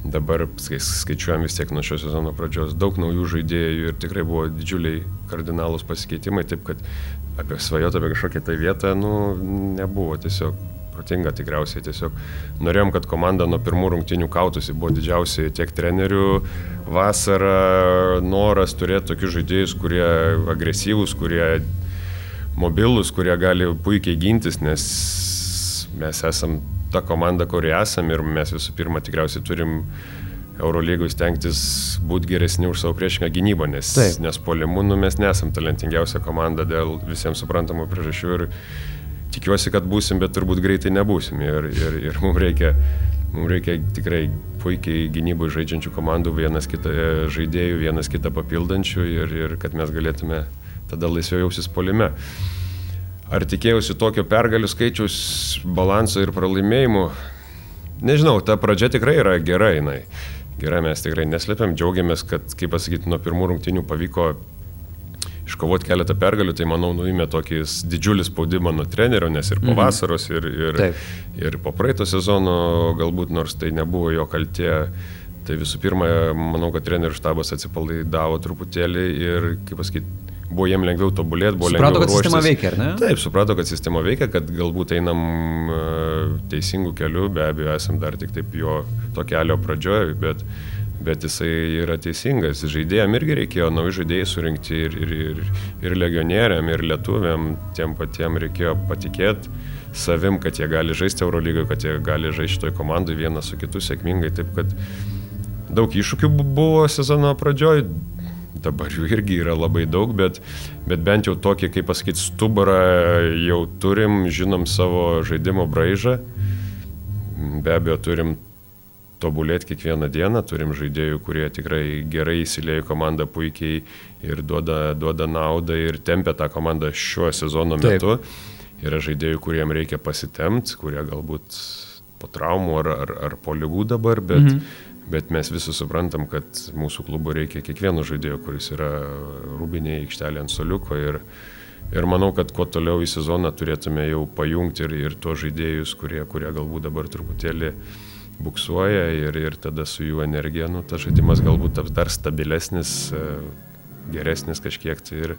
dabar skaičiuojam vis tiek nuo šio sezono pradžios, daug naujų žaidėjų ir tikrai buvo didžiuliai kardinalūs pasikeitimai, taip kad apie svajotą apie kažkokią tai vietą, nu, nebuvo tiesiog protinga tikriausiai, tiesiog norėjom, kad komanda nuo pirmų rungtinių kautųsi, buvo didžiausiai tiek trenerių vasara, noras turėti tokius žaidėjus, kurie agresyvūs, kurie mobilus, kurie gali puikiai gintis, nes mes esam ta komanda, kuri esam ir mes visų pirma tikriausiai turim Eurolygui stengtis būti geresni už savo priešingą gynybą, nes, Taip. nes polimu nu, mes nesam talentingiausia komanda dėl visiems suprantamų priežasčių ir tikiuosi, kad būsim, bet turbūt greitai nebūsim ir, ir, ir mums reikia, mums reikia tikrai puikiai gynybų žaidžiančių komandų, vienas kitą žaidėjų, vienas kitą papildančių ir, ir kad mes galėtume tada laisviau jausis polime. Ar tikėjausi tokio pergalių skaičiaus, balanso ir pralaimėjimų? Nežinau, ta pradžia tikrai yra gera, jinai. Gerai, mes tikrai neslėpiam, džiaugiamės, kad, kaip pasakyti, nuo pirmų rungtynių pavyko iškovoti keletą pergalių, tai manau nuėmė tokį didžiulį spaudimą nuo trenerio, nes ir po mhm. vasaros, ir, ir, Taip. ir po praeito sezono, galbūt nors tai nebuvo jo kaltė. Tai visų pirma, manau, kad trenerių štabas atsipalaidavo truputėlį ir, kaip pasakyti, buvo jiem lengviau tobulėti, buvo suprato, lengviau. Suprato, kad sistema veikia, ar ne? Taip, suprato, kad sistema veikia, kad galbūt einam uh, teisingų kelių, be abejo, esam dar tik taip jo to kelio pradžioje, bet, bet jisai yra teisingas. Žaidėjams irgi reikėjo naujų žaidėjų surinkti ir, ir, ir, ir legionieriam, ir lietuviam, tiem patiem reikėjo patikėti savim, kad jie gali žaisti Eurolygoje, kad jie gali žaisti šitoj komandai vienas su kitu sėkmingai. Taip kad daug iššūkių buvo sezono pradžioje dabar jų irgi yra labai daug, bet, bet bent jau tokį, kaip pasakyti, stuburą jau turim, žinom savo žaidimo braižą. Be abejo, turim tobulėti kiekvieną dieną, turim žaidėjų, kurie tikrai gerai įsilėjo komandą puikiai ir duoda, duoda naudą ir tempia tą komandą šiuo sezono metu. Taip. Yra žaidėjų, kuriem reikia pasitemti, kurie galbūt po traumų ar, ar, ar po lygų dabar, bet, mhm Bet mes visi suprantam, kad mūsų klubo reikia kiekvieno žaidėjo, kuris yra rūbinėje aikštelėje ant soliuko. Ir, ir manau, kad kuo toliau į sezoną turėtume jau pajungti ir, ir tuos žaidėjus, kurie, kurie galbūt dabar truputėlį buksuoja ir, ir tada su jų energija, nu, tas žaidimas galbūt taps dar stabilesnis, e, geresnis kažkiek. Tai ir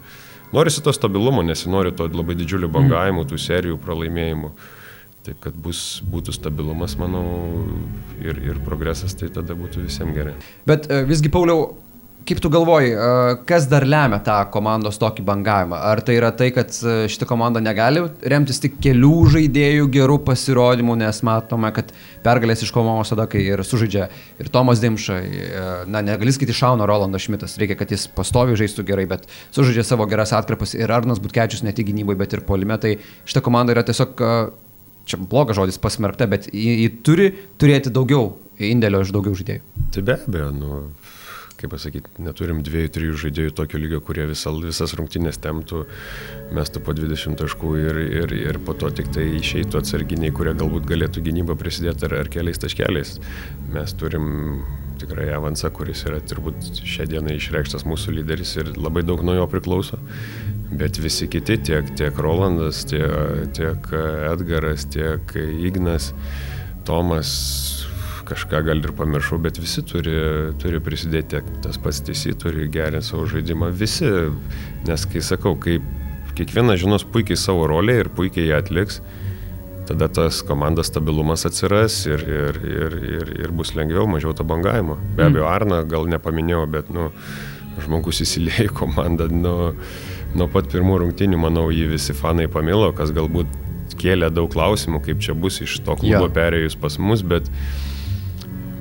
norisi to stabilumo, nesinori to labai didžiulių bangavimų, tų serijų pralaimėjimų. Taip, kad bus, būtų stabilumas, manau, ir, ir progresas, tai tada būtų visiems gerai. Bet e, visgi, Pauliau, kaip tu galvoji, e, kas dar lemia tą komandos tokį bangavimą? Ar tai yra tai, kad e, šita komanda negali remtis tik kelių žaidėjų gerų pasirodymų, nes matome, kad pergalės iškovamos tada, kai ir sužaidžia ir Tomas Dimša, na, negali skaityti Šauno Rolandas Šmitas, reikia, kad jis pastovi žaistų gerai, bet sužaidžia savo geras atkarpas ir Arnas Butkečius ne tik gynybai, bet ir polime, tai šita komanda yra tiesiog čia blogas žodis pasmerkta, bet ji, ji turi turėti daugiau indėlio iš daugiau žaidėjų. Tai be abejo, nu, kaip pasakyti, neturim dviejų, trijų žaidėjų tokio lygio, kurie visa, visas rungtynės temtų, mestų po 20 taškų ir, ir, ir po to tik tai išeitų atsarginiai, kurie galbūt galėtų gynybą prisidėti ar, ar keliais taškeliais. Mes turim tikrai avansą, kuris yra turbūt šią dieną išreikštas mūsų lyderis ir labai daug nuo jo priklauso. Bet visi kiti, tiek, tiek Rolandas, tiek, tiek Edgaras, tiek Ignas, Tomas, kažką gal ir pamiršau, bet visi turi, turi prisidėti, tiek tas pats tiesi turi gerinti savo žaidimą, visi, nes kai sakau, kai kiekvienas žinos puikiai savo rolę ir puikiai ją atliks, tada tas komandos stabilumas atsiras ir, ir, ir, ir, ir bus lengviau, mažiau to bangavimo. Be abejo, Arna gal nepaminėjau, bet, nu, žmogus įsilėjo į komandą, nu, nuo pat pirmų rungtynių, manau, jį visi fanai pamilo, kas galbūt kėlė daug klausimų, kaip čia bus iš to klubo Jo. perėjus pas mus, bet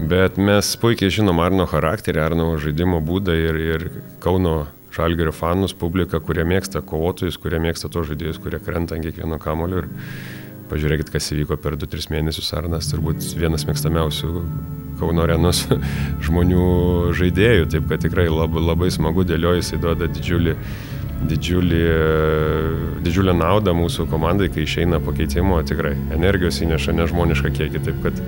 Bet mes puikiai žinom Arno charakterį, Arno žaidimo būdą ir, ir Kauno Žalgerio fanus, publiką, kurie mėgsta kovotojus, kurie mėgsta tos žaidėjus, kurie krenta ant kiekvieno kamulio. Ir pažiūrėkit, kas įvyko per 2-3 mėnesius. Arnas turbūt vienas mėgstamiausių Kauno arenos žmonių žaidėjų, taip kad tikrai labai, labai smagu dėlioja, jisai duoda didžiulį, didžiulį, didžiulę naudą mūsų komandai, kai išeina pakeitimo, tikrai energijos įneša nežmonišką kiekį. Taip kad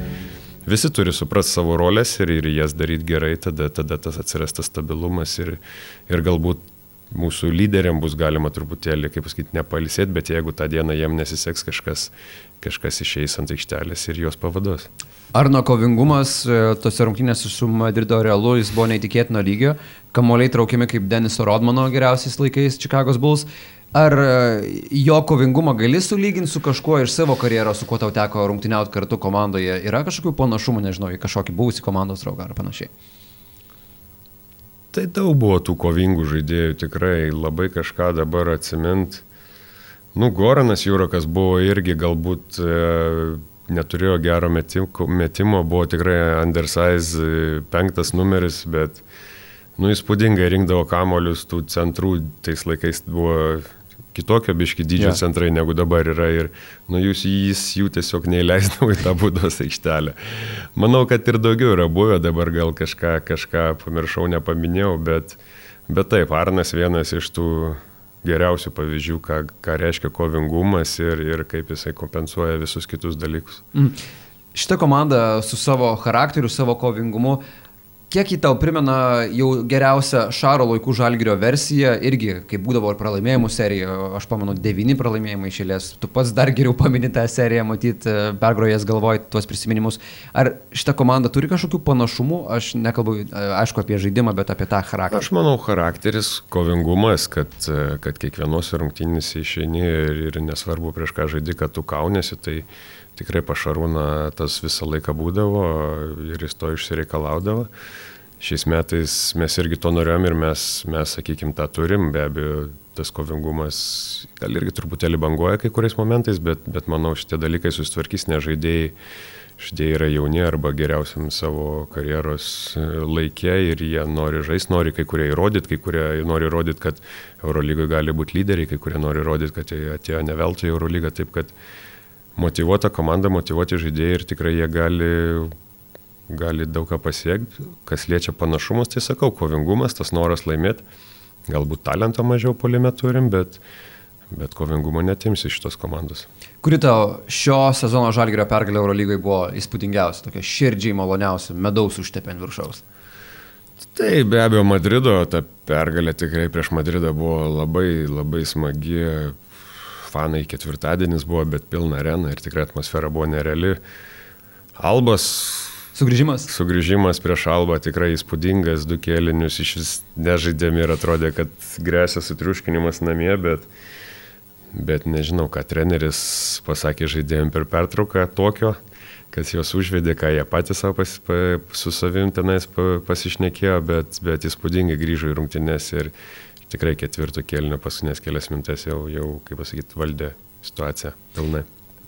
visi turi suprasti savo rolės ir, ir jas daryti gerai, tada, tada tas atsiras tas stabilumas ir, ir galbūt mūsų lyderiam bus galima truputėlį, kaip pasakyti, nepalisėti, bet jeigu tą dieną jiem nesiseks kažkas, kažkas išeis ant aikštelės ir juos pavaduos. Arno kovingumas e, tose rungtynėse su Madrido Realu jis buvo neįtikėtino lygio, kamuoliai traukiami kaip Deniso Rodmano geriausiais laikais Čikagos Bulls. Ar e, jo kovingumą gali sulyginti su kažkuo iš savo karjeros, su kuo tau teko rungtyniauti kartu komandoje? Yra kažkokių panašumų, nežinau, į kažkokį buvusį komandos draugą ar panašiai? Tai daug buvo tų kovingų žaidėjų, tikrai labai kažką dabar atsimint. Nu, Goranas Jūrokas buvo irgi galbūt e, neturėjo gero metimo, buvo tikrai undersize penktas numeris, bet, nu, įspūdingai rinkdavo kamolius tų centrų, tais laikais buvo kitokio biški dydžio yeah. centrai negu dabar yra ir nu, jūs jis jų tiesiog neįleisdavo į tą būdos aikštelę. Manau, kad ir daugiau yra buvę, dabar gal kažką, kažką pamiršau, nepaminėjau, bet, bet taip, Arnas vienas iš tų geriausių pavyzdžių, ką, ką reiškia kovingumas ir, ir kaip jisai kompensuoja visus kitus dalykus. Mm. Šitą komandą su savo charakteriu, savo kovingumu, kiek jį tau primena jau geriausią Šaro laikų žalgerio versiją, irgi kaip būdavo ir pralaimėjimų serija, aš pamenu, devyni pralaimėjimai išėlės, tu pats dar geriau pamini tą seriją, matyt, pergrojęs galvoj tuos prisiminimus. Ar šitą komandą turi kažkokių panašumų, aš nekalbu, e, aišku, apie žaidimą, bet apie tą charakterį. Aš manau, charakteris, kovingumas, kad, kad kiekvienos rungtynėse išeini ir, ir nesvarbu prieš ką žaidži, kad tu kaunėsi, tai tikrai pašarūna tas visą laiką būdavo ir jis to išsireikalaudavo. Šiais metais mes irgi to norėjom ir mes, mes sakykime, tą turim, be abejo, tas kovingumas gal irgi truputėlį banguoja kai kuriais momentais, bet, bet manau, šitie dalykai susitvarkys, nes žaidėjai, žaidėjai yra jauni arba geriausiam savo karjeros laikė ir jie nori žaisti, nori kai kurie įrodyti, kai kurie nori įrodyti, kad Eurolygoje gali būti lyderiai, kai kurie nori įrodyti, kad jie atėjo ne veltui į Eurolygą, taip kad motivuota komanda, motivuoti žaidėjai ir tikrai jie gali, gali daug ką pasiekti. Kas liečia panašumus, tai sakau, kovingumas, tas noras laimėti. Galbūt talento mažiau polime turim, bet, bet kovingumo netimsi iš šitos komandos. Kuri tau šio sezono žalgerio pergalė Eurolygoje buvo įspūdingiausia, tokia širdžiai maloniausia, medaus užtepė ant viršaus? Tai be abejo Madrido, ta pergalė tikrai prieš Madridą buvo labai, labai smagi. Fanai ketvirtadienis buvo, bet pilna arena ir tikrai atmosfera buvo nereali. Albas Sugrįžimas? Sugrįžimas prieš Albą tikrai įspūdingas, du kėlinius iš vis nežaidėm ir atrodė, kad grėsia sutriuškinimas namie, bet, bet nežinau, ką treneris pasakė žaidėjim per pertrauką tokio, kas juos užvedė, ką jie patys savo pas, pa, su savim tenais pa, pasišnekėjo, bet, bet įspūdingai grįžo į rungtynės ir tikrai ketvirto kėlinio paskutinės kelias minutės jau, jau kaip pasakyti, valdė situaciją pilnai.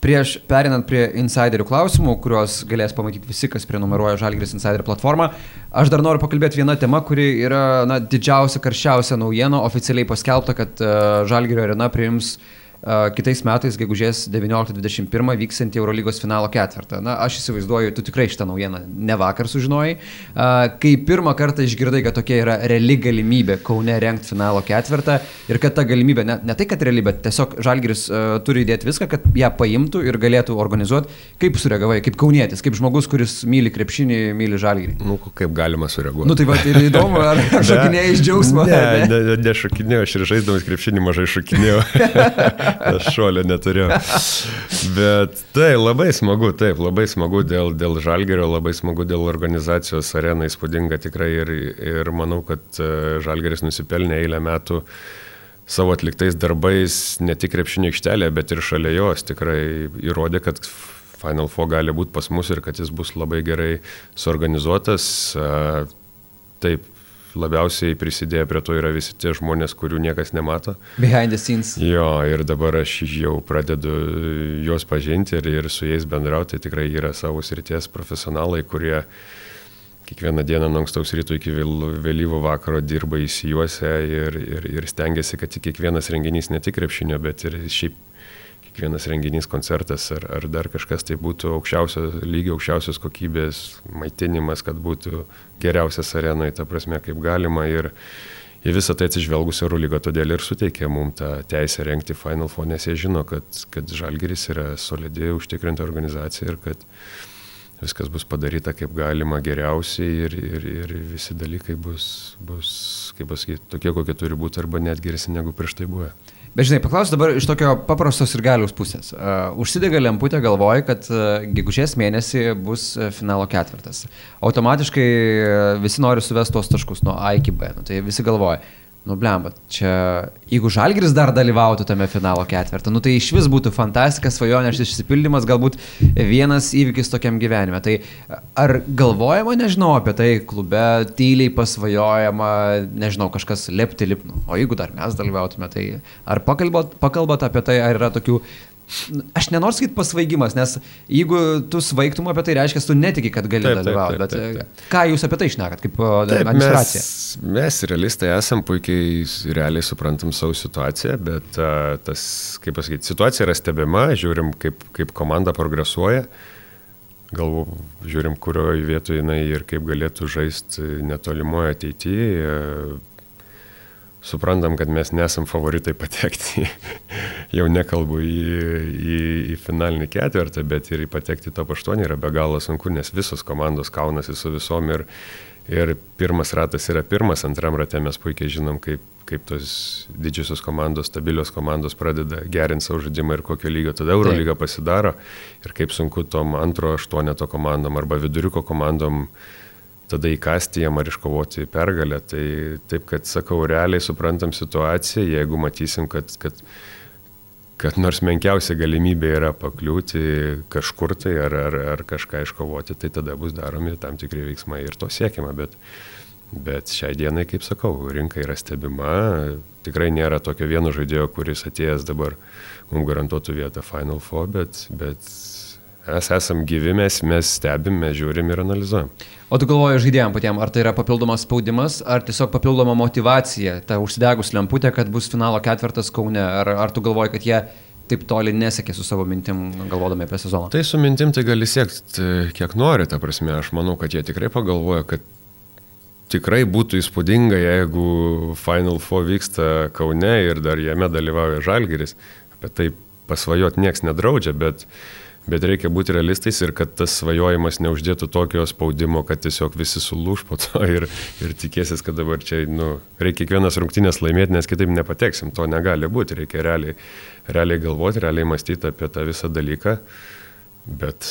Prieš perinant prie insiderių klausimų, kuriuos galės pamatyti visi, kas prenumeruoja Žalgiris Insider platformą, aš dar noriu pakalbėti vieną temą, kuri yra na, didžiausia, karščiausia naujiena, oficialiai paskelbta, kad uh, Žalgirio arena priims uh, kitais metais, gegužės 19-21, vyksiantį Eurolygos finalo ketvirtą. Na, aš įsivaizduoju, tu tikrai šitą naujieną ne vakar sužinojai. Kai pirmą kartą išgirdai, kad tokia yra reali galimybė Kaune renkti finalo ketvirtą ir kad ta galimybė, ne, ne tai, kad reali, bet tiesiog Žalgiris uh, turi įdėti viską, kad ją paimtų ir galėtų organizuoti. Kaip sureagavai, kaip kaunietis, kaip žmogus, kuris myli krepšinį, myli Žalgirį? Nu, kaip galima sureaguoti. Nu tai va, ir įdomu, ar šokinėjai iš džiaugsmo. Ne, ne, ne, nešokinėjau, aš ir žaisdamas krepšinį mažai šokinėjau. aš šuolio neturėjau. Bet tai labai smagu, taip, labai smagu dėl, dėl Žalgerio, labai smagu dėl organizacijos arena įspūdinga tikrai ir, ir manau, kad e, Žalgeris nusipelnė eilę metų savo atliktais darbais ne tik krepšinio aikštelėje, bet ir šalia jos tikrai įrodė, kad Final Four gali būti pas mus ir kad jis bus labai gerai suorganizuotas. E, taip, labiausiai prisidėję prie to yra visi tie žmonės, kurių niekas nemato. Behind the scenes. Jo, ir dabar aš jau pradedu juos pažinti ir, ir su jais bendrauti. Tai tikrai yra savo srities profesionalai, kurie kiekvieną dieną nuo ankstaus ryto iki vėlyvo vakaro dirba įsijuose ir, ir, ir stengiasi, kad kiekvienas renginys ne tik krepšinio, bet ir šiaip kiekvienas renginys, koncertas ar, ar dar kažkas tai būtų aukščiausio lygio, aukščiausios kokybės maitinimas, kad būtų geriausias arenoje, ta prasme, kaip galima. Ir į visą tai atsižvelgus Eurolyga todėl ir suteikė mums tą teisę renkti Final Four, nes jie žino, kad, kad Žalgeris yra solidi, užtikrinta organizacija ir kad viskas bus padaryta kaip galima geriausiai ir, ir, ir visi dalykai bus, bus kaip pasakyti, tokie, kokie turi būti arba net geresni negu prieš tai buvę. Bet žinai, paklausiu dabar iš tokio paprastos ir galiaus pusės. Uh, užsidega lemputė galvoj, kad uh, gegužės mėnesį bus finalo ketvirtas. Automatiškai uh, visi nori suvesti tuos taškus nuo A iki B. Nu, tai visi galvoja, Nu, blemba, čia, jeigu Žalgris dar dalyvautų tame finalo ketvirtą, nu tai iš vis būtų fantastika, svajonės išsipildymas, galbūt vienas įvykis tokiam gyvenime. Tai ar galvojama, nežinau, apie tai klube, tyliai pasvajojama, nežinau, kažkas lepti lipnu, o jeigu dar mes dalyvautume, tai ar pakalbot, pakalbot apie tai, ar yra tokių Aš nenoriu sakyti pasvaigimas, nes jeigu tu svaigtum apie tai, reiškia, tu netiki, kad gali dalyvauti. Bet taip, taip. ką jūs apie tai išnekat, kaip taip, administracija? Mes, mes realistai esam puikiai realiai suprantam savo situaciją, bet uh, tas, kaip pasakyti, situacija yra stebima, žiūrim, kaip, kaip komanda progresuoja. Galvo, žiūrim, kurioje vietoje jinai ir kaip galėtų žaisti netolimoje ateityje suprantam, kad mes nesam favoritai patekti, jau nekalbu į, į, į finalinį ketvirtą, bet ir į patekti top 8 yra be galo sunku, nes visos komandos kaunasi su visom ir, ir pirmas ratas yra pirmas, antram rate mes puikiai žinom, kaip, kaip tos didžiosios komandos, stabilios komandos pradeda gerinti savo žaidimą ir kokio lygio tada Eurolyga pasidaro. Ir kaip sunku tom antro aštuoneto komandom arba viduriuko komandom tada įkasti jam ar iškovoti pergalę. Tai taip, kad sakau, realiai suprantam situaciją, jeigu matysim, kad, kad, kad nors menkiausia galimybė yra pakliūti kažkur tai ar, ar, ar kažką iškovoti, tai tada bus daromi tam tikri veiksmai ir to siekiama. Bet, bet šiai dienai, kaip sakau, rinka yra stebima, tikrai nėra tokio vieno žaidėjo, kuris atėjęs dabar mums garantuotų vietą Final Four, bet, bet Mes esam gyvi, mes, mes stebim, mes žiūrim ir analizuojam. O tu galvoji žaidėjim patiem, ar tai yra papildomas spaudimas, ar tiesiog papildoma motivacija, ta užsidegus lemputė, kad bus finalo ketvirtas Kaune, ar, ar tu galvoji, kad jie taip toli nesiekė su savo mintim, galvodami apie sezoną? Tai su mintim tai gali siekti kiek nori, ta prasme, aš manau, kad jie tikrai pagalvoja, kad tikrai būtų įspūdinga, jeigu Final Four vyksta Kaune ir dar jame dalyvauja Žalgeris, apie tai pasvajot nieks nedraudžia, bet Bet reikia būti realistais ir kad tas svajojimas neuždėtų tokio spaudimo, kad tiesiog visi sulūž po to ir, ir tikėsis, kad dabar čia, nu, reikia kiekvienas rungtynės laimėti, nes kitaip nepateksim. To negali būti. Reikia realiai, realiai galvoti, realiai mąstyti apie tą visą dalyką. Bet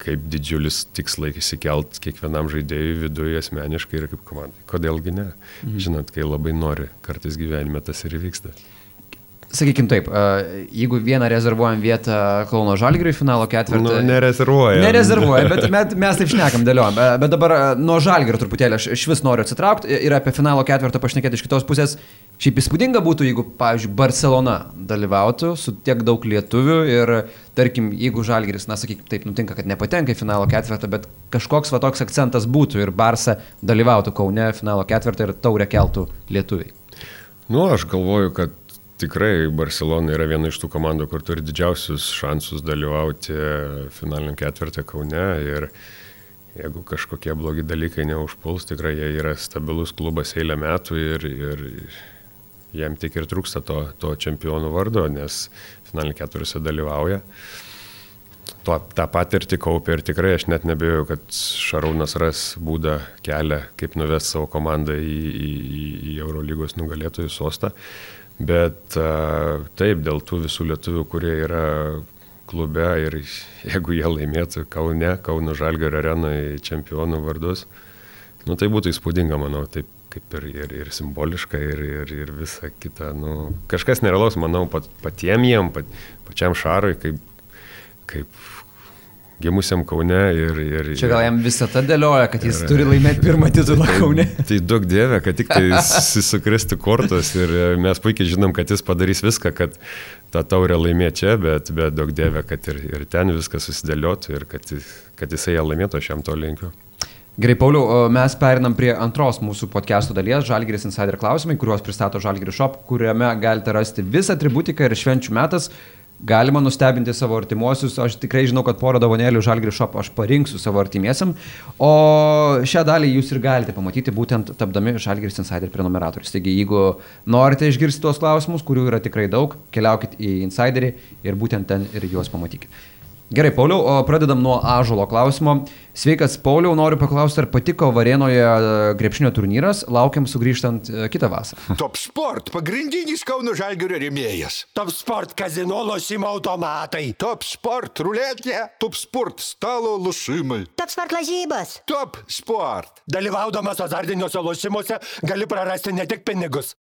kaip didžiulis tikslai įsikelt kiekvienam žaidėjui viduje asmeniškai ir kaip komandai. Kodėlgi ne? Mhm. Žinot, kai labai nori, kartais gyvenime tas ir įvyksta. Sakykim taip, jeigu vieną rezervuojam vietą Kauno Žalgiriui finalo ketvirtį. Nu, nerezervuojam. Nerezervuojam, bet mes, mes taip šnekam, dėliojam. Bet dabar nuo Žalgirio truputėlį aš iš vis noriu atsitraukti ir apie finalo ketvirtą pašnekėti iš kitos pusės. Šiaip įspūdinga būtų, jeigu, pavyzdžiui, Barcelona dalyvautų su tiek daug lietuvių ir, tarkim, jeigu Žalgiris, na, sakykim, taip nutinka, kad nepatenka į finalo ketvirtą, bet kažkoks va toks akcentas būtų ir Barça dalyvautų Kaune finalo ketvirtą ir taurę keltų lietuviai. Nu, aš galvoju, kad tikrai Barcelona yra viena iš tų komandų, kur turi didžiausius šansus dalyvauti finaliniam ketvirtį Kaune ir jeigu kažkokie blogi dalykai neužpuls, tikrai jie yra stabilus klubas eilę metų ir, ir jiem tik ir trūksta to, to čempionų vardo, nes finalinį ketvirtį dalyvauja. Tuo, tą patirtį kaupia ir tikrai aš net nebejoju, kad Šarūnas ras būdą kelią, kaip nuvesti savo komandą į, į, į Eurolygos nugalėtojų sostą. Bet taip, dėl tų visų lietuvių, kurie yra klube ir jeigu jie laimėtų Kaune, Kauno Žalgio arenoje čempionų vardus, nu, tai būtų įspūdinga, manau, taip kaip ir, ir, ir simboliška, ir, ir, ir visa kita. Nu, kažkas nerealaus, manau, pat, patiem jiem, pat, pačiam Šarui, kaip, kaip gimusiam Kaune ir... ir Čia gal jam visą tą dėlioja, kad jis Ir- turi laimėti pirmą titulą Kaune. Tai daug dievė, kad tik tai susukristi kortos ir mes puikiai žinom, kad jis padarys viską, kad tą taurę laimėtų čia, bet, bet daug dievė, kad ir, ir ten viskas susidėliotų ir kad, kad jisai ją laimėtų, aš jam to linkiu. Gerai, Pauliau, mes perinam prie antros mūsų podcast'o dalies, Žalgiris Insider klausimai, kuriuos pristato Žalgiris Shop, kuriame galite rasti visą atributiką ir švenčių metas. Galima nustebinti savo artimuosius, aš tikrai žinau, kad porą davonėlių Žalgiris Shop aš parinksiu savo artimiesiam, o šią dalį jūs ir galite pamatyti būtent tapdami Žalgiris Insider prenumeratorius. Taigi, jeigu norite išgirsti tuos klausimus, kurių yra tikrai daug, keliaukit į Insiderį ir būtent ten ir juos pamatykite. Gerai, Pauliau, o pradedam nuo Ažolo klausimo. Sveikas, Pauliau, noriu paklausti, ar patiko Varėnoje e, krepšinio turnyras, laukiam sugrįžtant e, kitą vasarą. Top Sport pagrindinis Kauno Žalgirio rėmėjas. Top sport kazino lošimo automatai. Top Sport ruletė, Top Sport stalo lošimai. Top sport lažybos. Top Sport. Dalyvaudamas azartiniuose lošimuose gali prarasti ne tik pinigus.